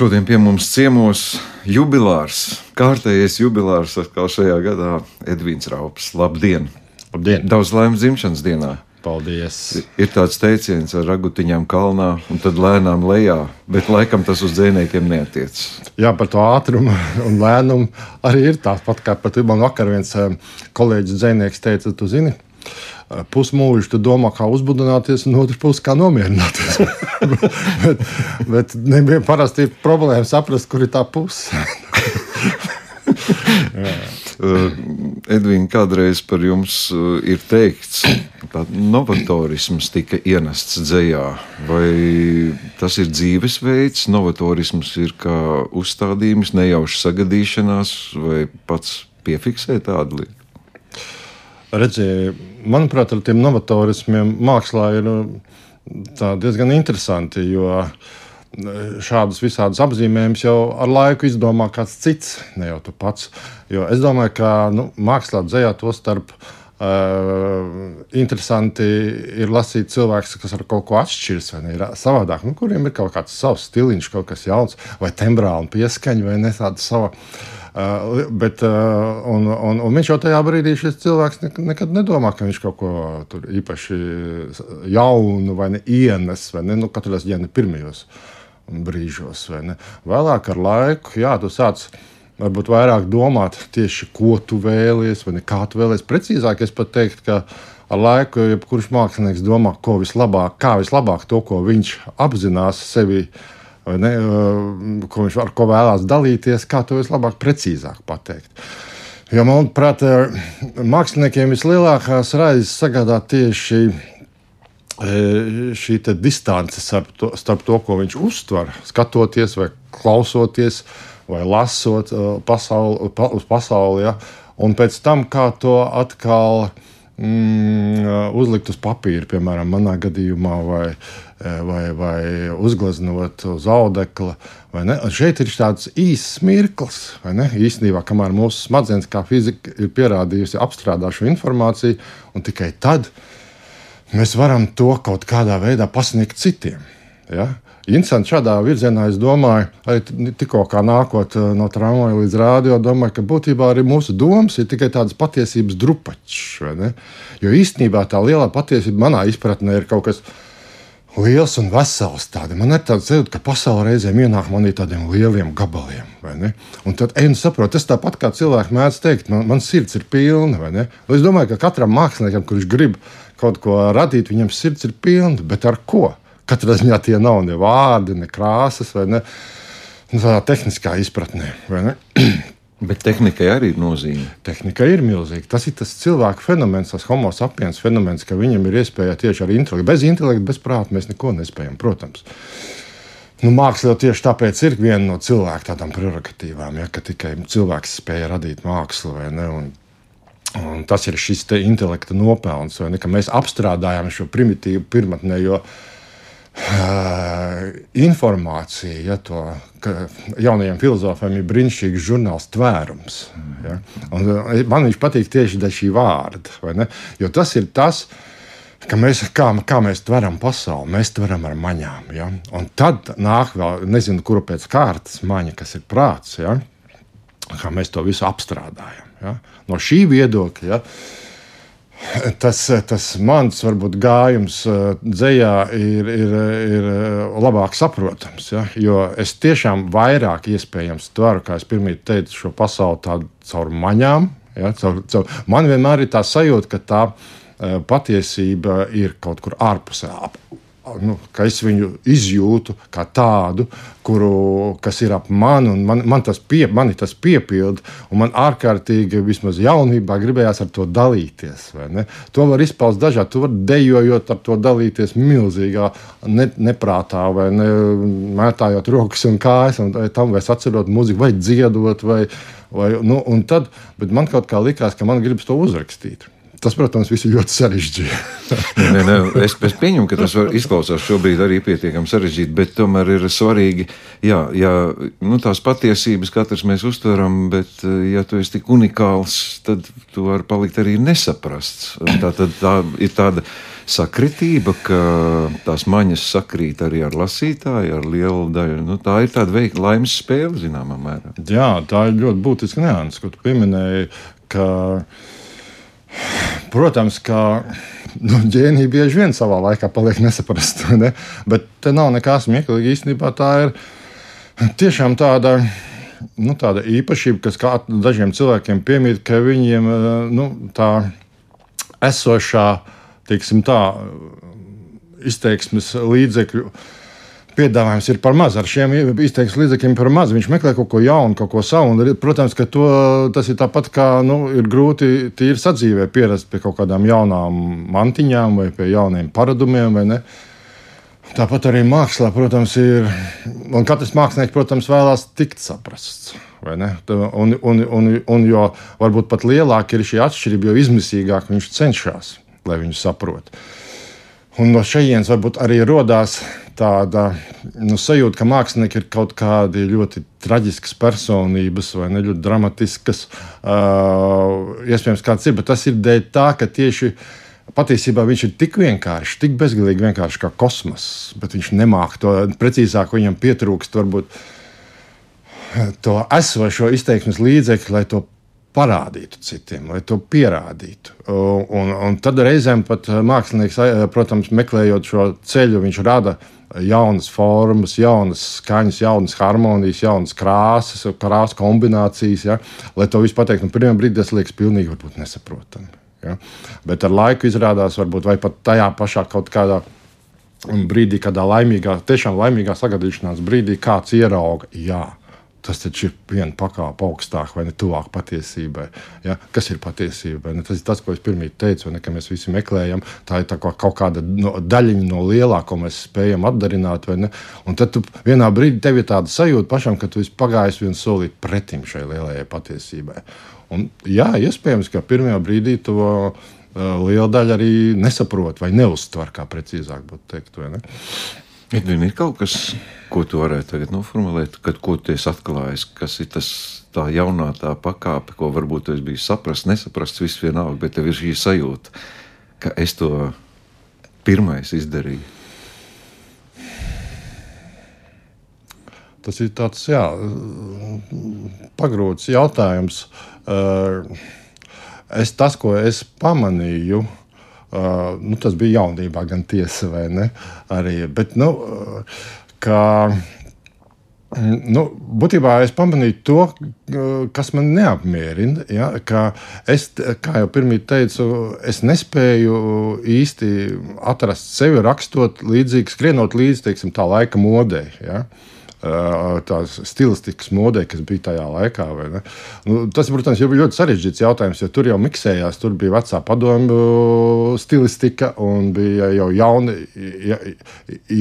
Šodien pie mums ciemos jubilārs, kārtējais jubilārs atkal šajā gadā Edvīns Raups. Labdien! Labdien! Daudz laimes dzimšanas dienā! Paldies! Ir tāds teiciens ar ragutiņām kalnā un tad lēnām lejā, bet laikam tas uz dzīvniekiem neatiecas. Jā, par to ātrumu un lēnumu arī ir tāpat kā pat man vakar viens eh, kolēģis dzinieks teica, tu zini, pusmūžu tu domā, kā uzbudināties, un otrs puses, kā nomierināties. bet, bet nebija parasti problēma saprast, kur ir tā puse. Uh, Edvīna, kādreiz par jums uh, ir teikts, ka novatorisms tika ienests dzējā. Vai tas ir dzīvesveids, novatorisms ir kā uzstādījums, nejauša sagadīšanās, vai pats piefiksē tādu lietu? Redzēju, manuprāt, ar tiem novatorismiem mākslā ir nu, diezgan interesanti, jo e, šādus visādus apzīmējumus jau ar laiku izdomā kāds cits, ne jau tu pats. Jo es domāju, ka nu, mākslā dzējā to starp. Uh, interesanti ir lasīt cilvēkus, kas ar kaut ko atšķiras, vai ne, ir savādāk, nu, kuriem ir kaut kāds savs stiliņš, kaut kas jauns, vai tembrā un pieskaņa, vai ne tāda sava. Uh, bet, un, un, un viņš jau tajā brīdī, šis cilvēks nekad nedomā, ka viņš kaut ko īpaši jaunu vai ne ienes, vai ne, nu, katrā ziņā ne pirmajos brīžos. Vēlāk ar laiku, jā, tu sāc varbūt vairāk domāt tieši, ko tu vēlies, vai ne, kā tu vēlies. Precīzāk es pat teiktu, ka ar laiku jebkurš mākslinieks domā, ko vislabāk, kā vislabāk to, ko viņš apzinās sevi ne, ko viņš ar ko vēlās dalīties, kā to vislabāk, precīzāk pateikt. Jo, manuprāt, māksliniekiem vislielākās raizes sagādā tieši šī distance starp to, starp to, ko viņš uztver, skatoties, vai klausoties, vai lasot pasauli, pa, uz pasauli. Ja? Un pēc tam, kā to atkal mm, uzlikt uz papīra, piemēram, manā gadījumā, vai, vai, vai uzgleznot uz audekla. Šeit ir tāds īsts mirklis, vai ne? Īstenībā, kamēr mūsu smadzenes, kā fizika, ir pierādījusi, apstrādā šo informāciju, un tikai tad mēs varam to kaut kādā veidā pasniegt citiem. Ja? Interesanti šādā virzienā, es domāju, arī tikko nākot eh, no tramvaja līdz rādio, domāju, ka būtībā arī mūsu domas ir tikai tādas patiesības drupačs. Jo īstenībā tā lielā patiesība manā izpratnē ir kaut kas liels un vesels. Tādi. Man ir tāds jūtas, ka pasaule reizēm ienāk manī tādiem lieliem gabaliem. Un tad ej, saprot, tas tāpat kā cilvēki mēdz teikt, man, man sirds ir pilna. Es domāju, ka katram māksliniekam, kurš grib kaut ko radīt, viņam sirds ir pilna, bet ar ko? Katrā ziņā tie nav ne vārdi, ne krāsas, vai ne nu, tādā tehniskā izpratnē. Bet tehnikai arī ir nozīme. Tehnika ir milzīga. Tas ir tas cilvēka fenomens, tas homo sapiens fenomens, ka viņam ir iespēja tieši ar intelektu. Bez intelekta, bez prāta mēs neko nespējam, protams. Nu, māksla jau tieši tāpēc ir viena no cilvēka tādām prerogatīvām, ja, ka tikai cilvēks spēja radīt mākslu. Un, un tas ir šis intelekta nopelns, ne, ka mēs apstrādājam šo primitīvu pirmotnējo. Jo informācija, ja to jaunajiem filozofiem ir brīnišķīgs žurnāls tvērums. Ja? Un man viņš patīk tieši dēļ šī vārda, jo tas ir tas, ka mēs, kā, kā mēs tveram pasauli, mēs tveram ar maņām. Ja? Un tad nāk vēl, nezinu, kuru pēc kārtas maņa, kas ir prāts, ja? kā mēs to visu apstrādājam. Ja? No šī viedokļa. Ja? Tas, tas mans varbūt gājums eh, dzējā ir, ir, ir eh, labāk saprotams. Ja? Jo es tiešām vairāk iespējams tveru, kā es pirmie teicu, šo pasauli tādu caur maņām. Ja? Caur, caur. Man vienmēr ir tā sajūta, ka tā uh, patiesība ir kaut kur ārpusē, nu, ka es viņu izjūtu kā tādu, kuru, kas ir ap mani, un man, man tas, pie, mani tas piepilda. Man ārkārtīgi, vismaz jaunībā, gribējās ar to dalīties. To var izpaust dažādi. Tu vari dejojot ar to dalīties milzīgā ne, neprātā, vai ne, mētājot rokas un kājas, un tam vai atcerot muziku, vai dziedot. Vai, vai, nu, tad, bet man kaut kā likās, ka man gribas to uzrakstīt. Tas, protams, viss ir ļoti sarežģīti. nē, nē, es, es pieņemu, ka tas izklausās šobrīd arī pietiekami sarežģīti, bet tomēr ir svarīgi, jā, jā nu, tās patiesības katrs mēs uztveram, bet ja tu esi tik unikāls, tad tu vari palikt arī nesaprasts. Tā, tad, tā ir tāda sakritība, ka tās maņas sakrīt arī ar lasītāju, ar lielu daļu. Nu, tā ir tāda veikla laimes spēle, zināmā mērā. Jā, tā ir ļoti būtiska nianses, ko tu pieminēji. Ka, protams, ka nu, ģēnija bieži vien savā laikā paliek nesaprasta. Ne? Bet te nav nekā smieklīga. Īstenībā tā ir tiešām tāda nu, tāda īpašība, kas dažiem cilvēkiem piemīt, ka viņiem eh, nu, tā esošā, tā izteiksmes līdzekļu. Piedāvājums ir par maz. Ar šiem izteiksmes līdzekļiem par maz. Viņš meklē kaut ko jaunu, kaut ko savu. Un, protams, ka to, tas ir tāpat kā nu, ir grūti tīri sadzīvē pierast pie kaut kādām jaunām mantiņām vai pie jauniem paradumiem. Tāpat arī mākslā, protams, ir. Un katrs mākslinieks, protams, vēlās tikt saprasts. Un, un, un, un jo varbūt pat lielāka ir šī atšķirība, jo izmisīgāk viņš cenšas, lai viņu saprotu. Un no šejienes varbūt arī radās tāda nu, sajūta, ka mākslinieki ir kaut kādi ļoti traģiskas personības vai ne ļoti dramatiskas. Uh, iespējams, kāds ir, bet tas ir dēļ tā, ka tieši Patiesībā viņš ir tik vienkāršs, tik bezgalīgi vienkāršs kā kosmos, bet viņš nemāk to precīzāk, viņam pietrūkst varbūt to esošo izteiksmes līdzekļu, lai to parādītu citiem, lai to pierādītu. Un, un tad reizēm pat mākslinieks, protams, meklējot šo ceļu, viņš rada jaunas formas, jaunas skaņas, jaunas harmonijas, jaunas krāsas, krāsu kombinācijas. Ja? Lai to visu pateiktu, nu, pirmā brīdī tas liekas pilnīgi nesaprotami. Ja? Bet ar laiku izrādās, varbūt pat tajā pašā kaut kādā brīdī, kādā laimīgā, tiešām laimīgā sagadīšanās brīdī, kāds ierauga, jā, tas taču ir viena pakāpe augstāk vai ne tuvāk patiesībai. Ja? Kas ir patiesība? Ne? Tas ir tas, ko es pirmie teicu, ne, ka mēs visi meklējam. Tā ir tā kā kaut kāda no, daļiņa no lielā, ko mēs spējam atdarināt. Un tad tu, vienā brīdī tev ir tāda sajūta pašam, ka tu esi pagājis viens solīt pretim šai lielajai patiesībai. Un, jā, iespējams, ka pirmajā brīdī to uh, liela daļa arī nesaprot vai neuztver, kā precīzāk būtu teikt. Edvin, ir kaut kas, ko tu varētu tagad noformulēt, kad ko tu esi atklājis, kas ir tas tā jaunā tā pakāpe, ko varbūt tu esi bijis saprast, nesaprast, viss vienalga, bet tev ir šī sajūta, ka es to pirmais izdarīju. Tas ir tāds jā, pagrūts jautājums. Uh, es, tas, ko es pamanīju, uh, nu, tas bija jaunībā, gan tiesa vai ne. Arī, bet, nu, ka, Nu, būtībā es pamanīju to, kas man neapmierina. Ja, es, kā jau pirmie teicu, es nespēju īsti atrast sevi rakstot līdzīgi, skrienot līdzi teiksim, tā laika modei. Ja. Uh, tās stilistikas modē, kas bija tajā laikā. Nu, tas, protams, ir ļoti sarežģīts jautājums, jo tur jau miksējās. Tur bija vecā padomju stilistika un bija jau jauni, ja,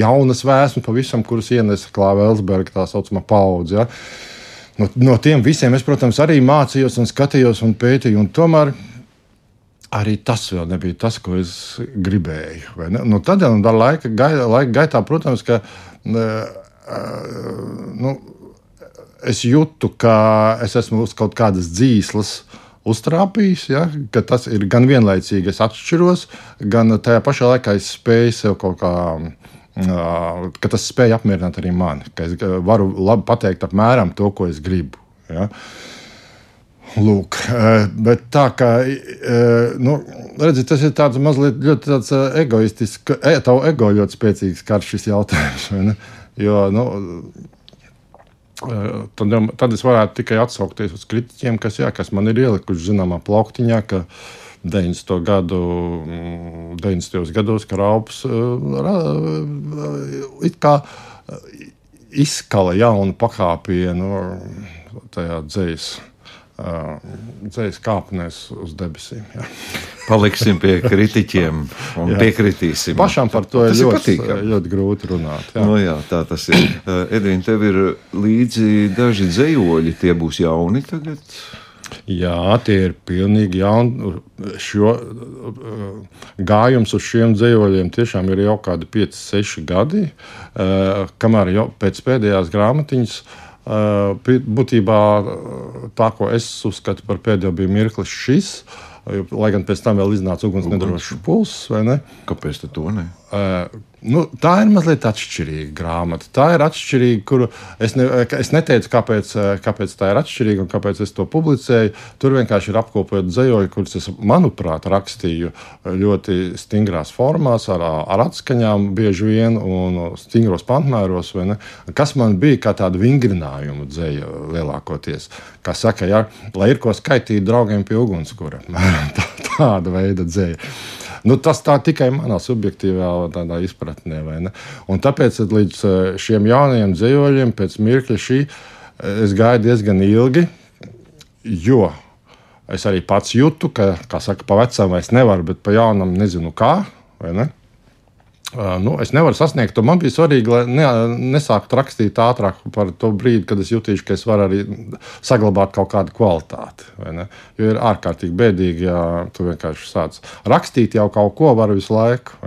jaunas vēsmas, pavisam, kuras ienesa Klāva Elsberga tā saucamā paudze. Ja. No, no tiem visiem es, protams, arī mācījos un skatījos un pētīju. Un tomēr arī tas vēl nebija tas, ko es gribēju. Nu, tad, un laika, gaitā, laika gaitā, protams, ka nu, es jūtu, ka es esmu uz kaut kādas dzīslas uztrāpījis, ja, ka tas ir gan vienlaicīgi, es atšķiros, gan tajā pašā laikā es spēju sev kaut kā. Ka tas spēj apmierināt arī mani, ka es varu labi pateikt apmēram to, ko es gribu. Ja. Lūk, bet tā kā nu, redzi, tas ir tāds mazliet ļoti tāds egoistisks, e, tavu ego ļoti spēcīgs karš šis jautājums. Jo, nu, tad, tad es varētu tikai atsaukties uz kritiķiem, kas, jā, kas man ir ielikuši zināmā plauktiņā. 90. gadu, 90. Mm, gados, kad Raups izkala jaunu pakāpienu tajā dzīslā dzīslis kāpnēs uz debesīm. Jā. Paliksim pie kritiķiem un jā. piekritīsim. Pašam par to ir ļoti, ļoti grūti runāt. Jā. No jā, tā tas ir. Edvīna, tev ir līdzi daži dzējoļi, tie būs jauni tagad. Jā, tie ir pilnīgi jauni. Šo, gājums uz šiem dzīsļiem tiešām ir jau kādi 5, 6 gadi. Kamēr jau pēc pēdējās grāmatiņas uh, Būtībā tā, ko es uzskatu par pēdējo, bija mirklis šis. lai gan pēc tam vēl iznāca uguns nedrošs pulss, vai ne? Kāpēc to ne? Nu, tā ir mazliet atšķirīga grāmata. Tā ir atšķirīga, kuru es, ne, es neteicu, kāpēc, kāpēc tā ir atšķirīga un kāpēc es to publicēju. Tur vienkārši ir apkopot dzējoļi, kurus es, manuprāt, rakstīju ļoti stingrās formās, ar, ar atskaņām, bieži vien un stingros pantmēros. Kas man bija kā tāda vingrinājuma dzēja lielākoties. Kā saka, ja, lai ir ko skaitīt draugiem pie ugunskura. Tā, tāda veida dzēja. Nu, tas tā tikai manā subjektīvā izpratnē. Un tāpēc līdz eh, šiem jaunajiem dzīvoļiem pēc mirkļa šī eh, es gāju diezgan ilgi, jo es arī pats jūtu, ka, kā saka, pa vecam es nevaru, bet pa jaunam nezinu kā. Ne? Nu, es nevaru sasniegt to. Man bija svarīgi, lai ne, nesāktu rakstīt ātrāk par to brīdi, kad es jutīšu, ka es varu arī saglabāt kaut kādu kvalitāti. Jo ir ārkārtīgi bēdīgi, ja tu vienkārši sāc rakstīt jau kaut ko varu visu laiku.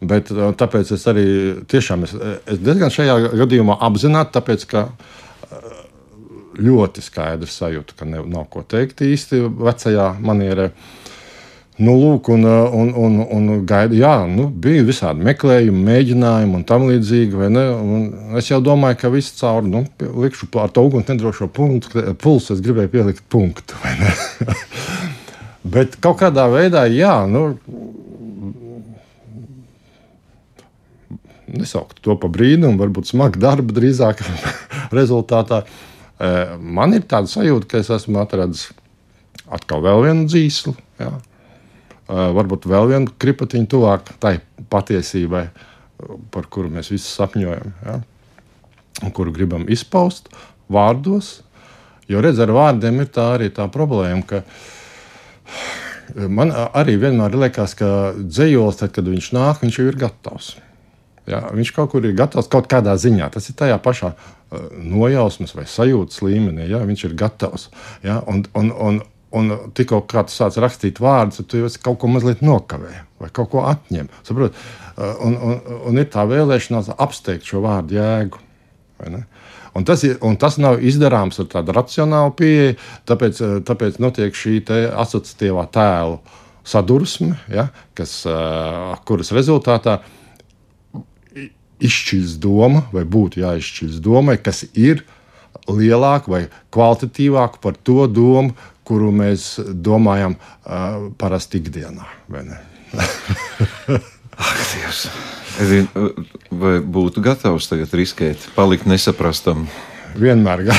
Bet, tāpēc es arī tiešām es, es diezgan šajā gadījumā apzināti, tāpēc ka ļoti skaidrs sajūta, ka ne, nav ko teikt īsti vecajā manierē. Nu, lūk, un, un, un, un gaida, jā, nu, bija visādi meklējumi, mēģinājumi un tam līdzīgi. Es jau domāju, ka viss cauri nu, likšu ar to uguns nedrošo punktu, pulsu. Es gribēju pielikt punktu. Bet kaut kādā veidā, jā, nu, nesaukt to par brīnumu, varbūt smagu darbu drīzāk rezultātā. Man ir tāda sajūta, ka es esmu atradzis atkal vienu dzīslu. Jā varbūt vēl vienu kripatiņu tuvāk tai patiesībai, par kuru mēs visi sapņojam, ja? un kuru gribam izpaust vārdos. Jo redz, ar vārdiem ir tā arī tā problēma, ka man arī vienmēr liekas, ka dzējols, tad, kad viņš nāk, viņš jau ir gatavs. Ja, viņš kaut kur ir gatavs kaut kādā ziņā. Tas ir tajā pašā nojausmas vai sajūtas līmenī. Ja, viņš ir gatavs. Ja, un, un, un, Un tikko tu sāc rakstīt vārdus, tad tu jau kaut ko mazliet nokavē vai kaut ko atņem. Saprot? Un, un, un ir tā vēlēšanās apsteigt šo vārdu jēgu. Un tas, ir, un tas nav izdarāms ar tādu racionālu pieeju, tāpēc, tāpēc notiek šī asociatīvā tēlu sadursme, ja, kas, kuras rezultātā izšķirs doma, vai būtu jāizšķirs domai, kas ir lielāka vai kvalitatīvāka par to domu, kuru mēs domājam uh, parasti ikdienā. Ak, Dievs! Edvin, vai būtu gatavs tagad riskēt, palikt nesaprastam? Vienmēr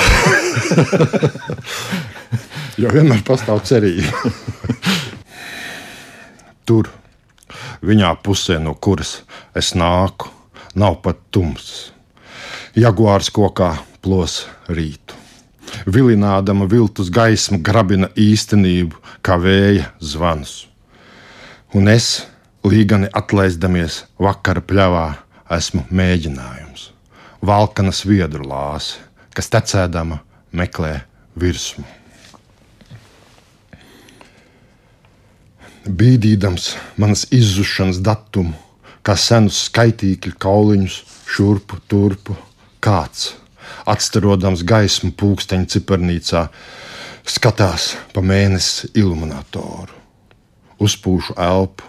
jo vienmēr pastāv cerība. Tur, viņā pusē, no kuras es nāku, nav pat tums. Jaguārs kokā plos rītu vilinādama viltus gaismu, grabina īstenību, kā vēja zvans. Un es, līgani atlaisdamies vakara pļavā, esmu mēģinājums. Valkana sviedru lāse, kas tecēdama meklē virsmu. Bīdīdams manas izzušanas datumu, kā senus skaitīkļu kauliņus, šurpu, turpu, kāds atstarodams gaismu pulksteņa cipernīcā, skatās pa mēnesi iluminatoru. Uzpūšu elpu,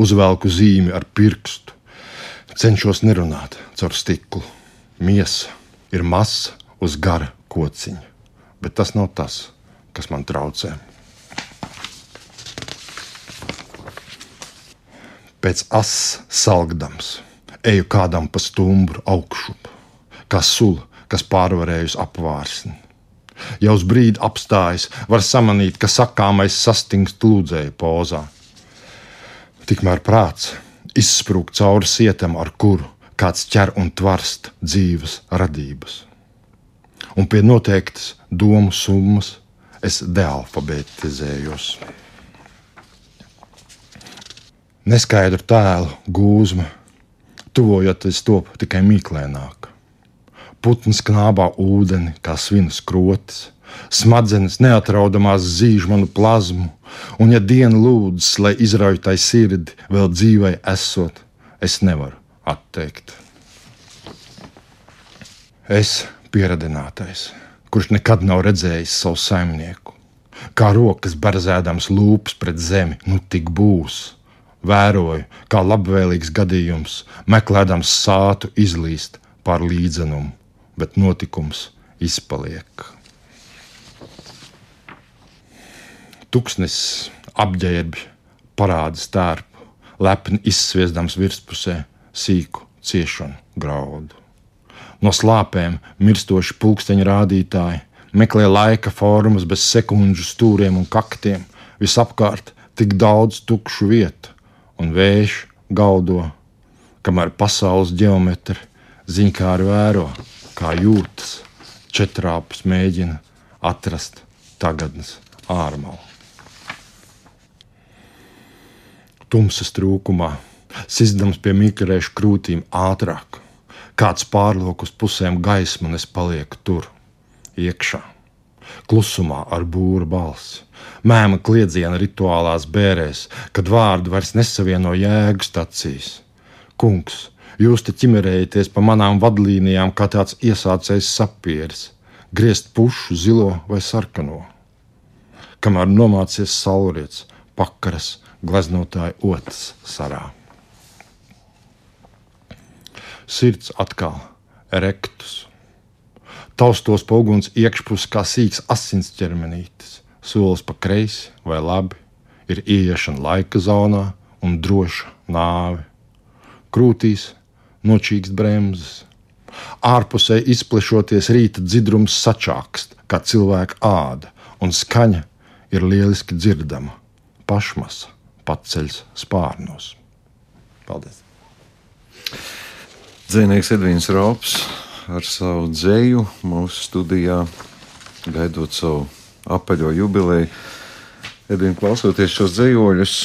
uzvelku zīmi ar pirkstu, cenšos nerunāt caur stiklu. Miesa ir masa uz gara kociņa, bet tas nav tas, kas man traucē. Pēc asas salgdams, eju kādam pa stumbru augšup, kā sula kas pārvarējusi apvārsni. Jau uz brīdi apstājas, var samanīt, ka sakāmais sastingst lūdzēju pozā. Tikmēr prāts izsprūg cauri sietam, ar kuru kāds ķer un tvarst dzīves radības. Un pie noteiktas domu summas es dealfabetizējos. Neskaidru tēlu gūzma, tuvojoties top tikai mīklēnāk. Putns knābā ūdeni, kā svinas krotis. Smadzenes neatraudamās zīž manu plazmu, un, ja diena lūdzas, lai izrauj tai sirdi, vēl dzīvai esot, es nevaru atteikt. Es pieradinātais, kurš nekad nav redzējis savu saimnieku, kā rokas barzēdams lūpas pret zemi, nu tik būs. Vēroju, kā labvēlīgs gadījums, meklējams sātu izlīst pār līdzenumu, bet notikums izpaliek. Tuksnes apģērbi parāda stērpu, lepni izsviestams virspusē sīku ciešanu graudu. No slāpēm mirstoši pulksteņa rādītāji meklē laika formas bez sekundžu stūriem un kaktiem. Visapkārt tik daudz tukšu vietu, un vējš gaudo, kamēr pasaules geometri ziņkāri vēro, kā jūtas, četrāpus mēģina atrast tagadnes ārmalu. Tumsas trūkumā, sizdams pie mikrēšu krūtīm ātrāk, kāds pārlūk uz pusēm gaismu, un es palieku tur iekšā. Klusumā ar būru balsi, mēma kliedziena rituālās bērēs, kad vārdu vairs nesavieno jēgu stacijas. Kungs, jūs te ķimerējaties pa manām vadlīnijām, kā tāds iesācējs sapieris, griezt pušu, zilo vai sarkano. Kamēr nomācies saulrietis, pakaras, gleznotāja otrs sarā. Sirds atkal erektus taustos poguns iekšpus kā sīks asins ķermenītis, solis pa kreisi vai labi, ir ieiešana laika zonā un droša nāve. Krūtīs nočīkst bremzes. Ārpusē izplešoties rīta dzidrums sačākst, kā cilvēka āda, un skaņa ir lieliski dzirdama. Pašmasa paceļas spārnos. Paldies! Dzīvnieks Edvīns Rops ar savu dzēju mūsu studijā, gaidot savu apaļo jubileju. Edvīna, klausoties šos dzējoļus,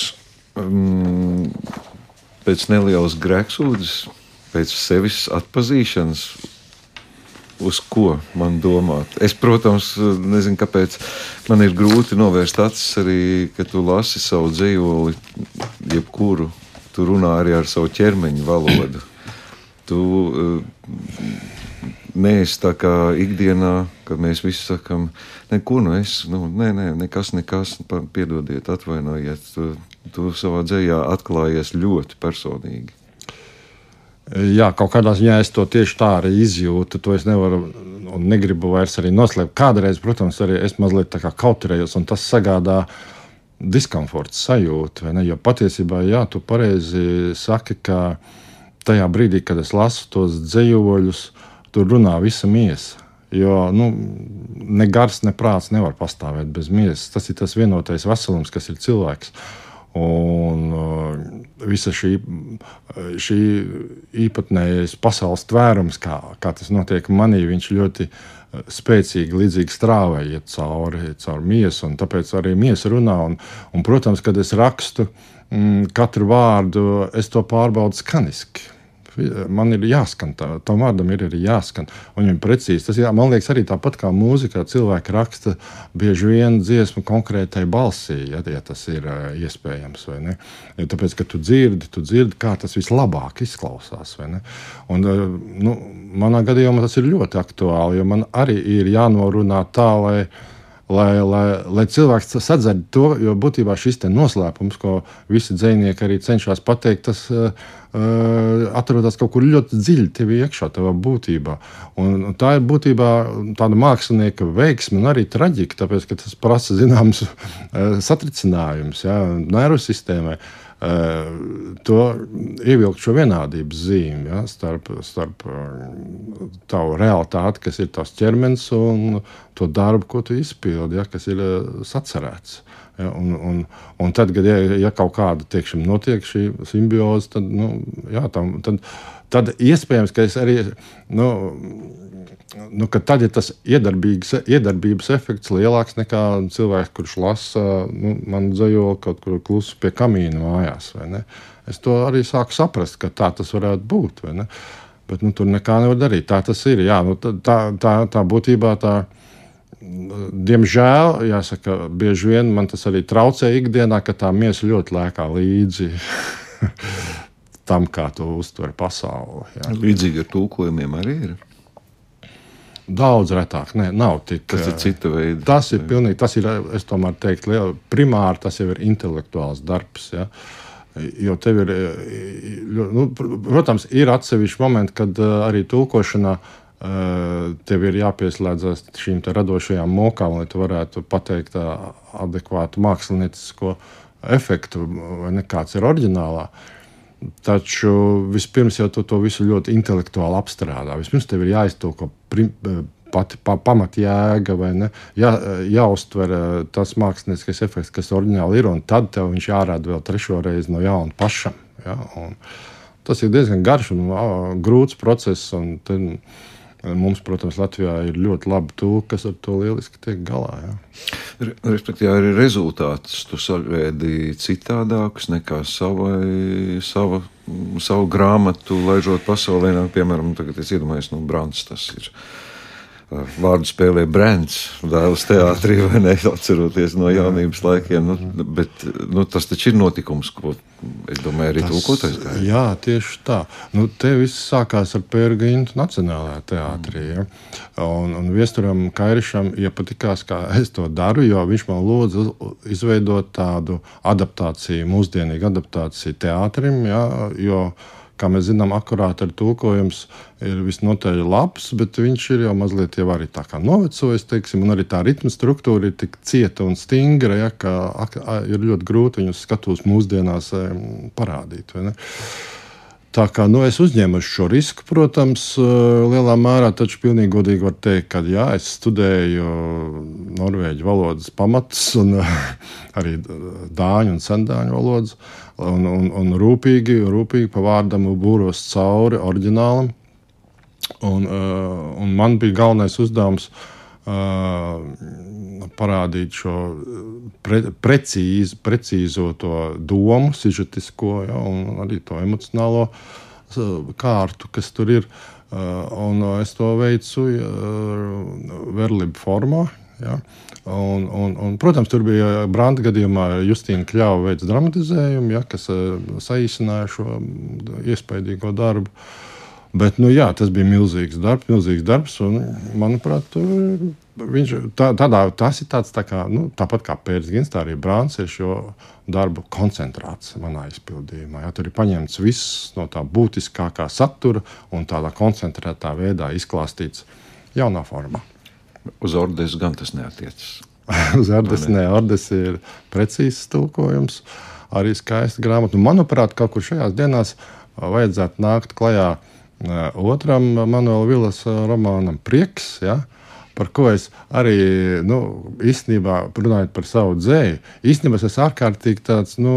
um, pēc nelielas grēksūdzes, pēc sevis atpazīšanas, uz ko man domāt. Es, protams, nezinu, kāpēc man ir grūti novērst acis arī, kad tu lasi savu dzējoli, jebkuru. Tu runā arī ar savu ķermeņa valodu. Tu uh, neesi tā kā ikdienā, kad mēs visi sakām, neko nu es, nu, nē, nē, nekas, nekas, piedodiet, atvainojiet. Tu, tu savā dzējā atklājies ļoti personīgi. Jā, kaut kādā ziņā es to tieši tā arī izjūtu. To es nevaru un negribu vairs noslēpt. Kādreiz, protams, arī es mazliet kautrējos, un tas sagādā diskomforta sajūtu. Jo patiesībā, jā, tu pareizi saki, ka tajā brīdī, kad es lasu tos dzējoļus, tur runā visa miesa. Jo nu, ne gars, ne prāts nevar pastāvēt bez miesas. Tas ir tas vienotais veselums, kas ir cilvēks. Un uh, visa šī, šī īpatnējais pasaules tvērums, kā, kā tas notiek manī, viņš ļoti uh, spēcīgi, līdzīgi strāvai iet cauri, cauri miesu. Tāpēc arī miesa runā. Un, un, protams, kad es rakstu mm, katru vārdu, es to pārbaudu skaniski man ir jāskan, tā, tam vārdam ir arī jāskan. Un viņam precīzi tas, jā, man liekas, arī tāpat kā mūzikā, cilvēki raksta bieži vien dziesmu konkrētai balsī, ja, ja tas ir iespējams. Ja, tāpēc, ka tu dzirdi, tu dzirdi, kā tas vislabāk izklausās. Un, nu, manā gadījumā tas ir ļoti aktuāli, jo man arī ir jānorunā tā, lai lai, lai, lai cilvēks sadzird to, jo būtībā šis noslēpums, ko visi dzinieki arī cenšas pateikt, tas uh, atrodas kaut kur ļoti dziļi tev iekšā, tavā būtībā. Un tā ir būtībā tāda mākslinieka veiksme un arī traģika, tāpēc ka tas prasa zināms uh, satricinājums ja, nervu sistēmai. Uh, Eh, to ievilkt šo vienādības zīmi ja, starp, starp eh, tavu realitāti, kas ir tavs ķermenis, un to darbu, ko tu izpildi, ja, kas ir eh, sacerēts. Ja, un, un, un tad, kad ja, ja kaut kāda tiekšana notiek šī simbioze, tad, nu, jā, tam, tad, tad iespējams, ka es arī. Nu, nu, tad ir tas iedarbības efekts lielāks nekā cilvēks, kurš lasa nu, man dzējo kaut kur klusu pie kamīna mājās. Es to arī sāku saprast, ka tā tas varētu būt. Bet nu, tur nekā nevar darīt. Tā tas ir. Jā, nu, tā, tā, tā būtībā tā. Diemžēl, jāsaka, bieži vien man tas arī traucē ikdienā, ka tā miesa ļoti lēkā līdzi tam, kā tu uztver pasauli. Jā. Līdzīgi ar tulkojumiem arī ir. Daudz retāk, Nē, nav tik. Tas ir cita veida. Tas ir pilnīgi, tas ir, es tomēr teiktu, liela, primāri tas jau ir intelektuāls darbs. Ja? Jo tev ir, nu, protams, ir atsevišķi momenti, kad arī tulkošanā tev ir jāpieslēdzas šīm radošajām mokām, lai tu varētu pateikt adekvātu māksliniecisko efektu, vai ne kāds ir oriģinālā. Taču vispirms jau tu to visu ļoti intelektuāli apstrādā. Vispirms tev ir jāiztulko pati pa, pamatjēga, vai ne? Jā, jāuztver tas mākslinieckais efekts, kas oriģināli ir, un tad tev viņš jārāda vēl trešo reizi no jauna pašam. Ja? Un tas ir diezgan garš un grūts process. Un tad, Mums, protams, Latvijā ir ļoti labi tūki, kas ar to lieliski tiek galā. Jā. Respektīvi, arī rezultātus tu savēdi citādākus nekā savai, sava, savu grāmatu, laižot pasaulē. Piemēram, tagad es iedomājos, nu, Brants tas ir vārdu spēlē Brants, dēls teātrī, vai ne? Atceroties no jaunības laikiem. Nu, bet nu, tas taču ir notikums, ko es domāju, arī tulkotais gāja. Jā, tieši tā. Nu, te viss sākās ar Pērģīnu Nacionālajā teātrī. Ja? Un, un viesturam Kairišam iepatikās, kā es to daru, jo viņš man lūdza izveidot tādu adaptāciju, mūsdienīgu adaptāciju teātrim, ja? jo kā mēs zinām, akurāti ar tulkojums ir visnotaļ labs, bet viņš ir jau mazliet jau arī tā kā novecojis, teiksim, un arī tā ritma struktūra ir tik cieta un stingra, ja, ka ir ļoti grūti viņus skatos mūsdienās parādīt. Tā kā nu, es uzņēmu šo risku, protams, lielā mērā, taču pilnīgi godīgi var teikt, ka jā, es studēju norvēģu valodas pamatus un arī dāņu un sendāņu valodas un, un, un rūpīgi, rūpīgi pa vārdam būros cauri oriģinālam. Un, uh, un man bija galvenais uzdevums parādīt šo pre, precīz, precīzo to domu, sižetisko, ja, un arī to emocionālo uh, kārtu, kas tur ir. Uh, un es to veicu verlību formā. Ja. Un, un, un, protams, tur bija Brānta gadījumā Justīna Kļāva veids dramatizējumu, ja, kas saīsināja šo iespaidīgo darbu. Bet, nu, jā, tas bija milzīgs darbs, milzīgs darbs. Un, manuprāt, viņš, tā, tādā, tas ir tāds tā kā, nu, tāpat kā Pēters, tā arī Brāns ir šo darbu koncentrāts manā izpildījumā. Jā, tur ir paņemts viss no tā būtiskākā satura un tādā koncentrētā veidā izklāstīts jaunā formā. Uz ordes gan tas neatiecas. Uz ordes ne, ordes ir precīzs tulkojums, arī skaista grāmata. Nu, manuprāt, kaut kur šajās dienās vajadzētu nākt klajā otram Manuela Vilas romānam Prieks. Ja? Par ko es arī nu, īstenībā runāju par savu dzēju. Īstenībā es esmu ārkārtīgi tāds, nu,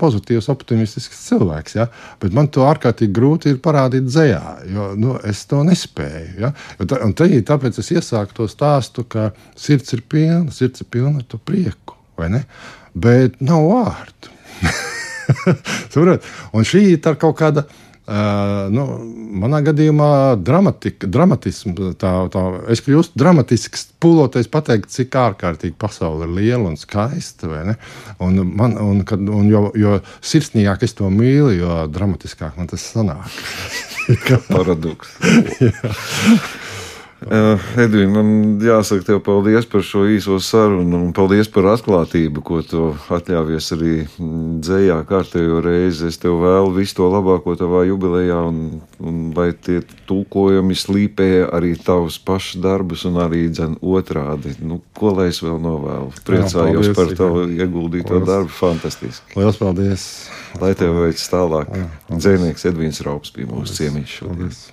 pozitīvs, optimistisks cilvēks, ja? bet man to ārkārtīgi grūti ir parādīt dzējā, jo nu, es to nespēju. Ja? Tā, un tā, tāpēc es iesāku to stāstu, ka sirds ir pilna, sirds ir pilna ar to prieku, bet nav vārdu. un šī ir kaut kāda Uh, nu, manā gadījumā dramatika, dramatisms, tā, tā, es kļūstu dramatisks, pūloties pateikt, cik ārkārtīgi pasaule ir liela un skaista. Un man, un, kad, un jo, jo sirsnīgāk es to mīlu, jo dramatiskāk man tas sanāk. Paradoks. Uh, Edvīna, man jāsaka tev paldies par šo īso sarunu un paldies par atklātību, ko tu atļāvies arī dzējā kārtējo reizi. Es tev vēlu visu to labāko tavā jubilejā un, un lai tie tulkojumi slīpē arī tavus pašus darbus un arī dzen otrādi. Nu, ko lai es vēl novēlu? Priecājos Jā, paldies, par tavu ieguldīto paldies. darbu. Fantastiski. Lielas paldies! Lai tev veids tālāk. Dzēnieks Edvīns Raups bija mūsu ciemiņš šodien. Paldies.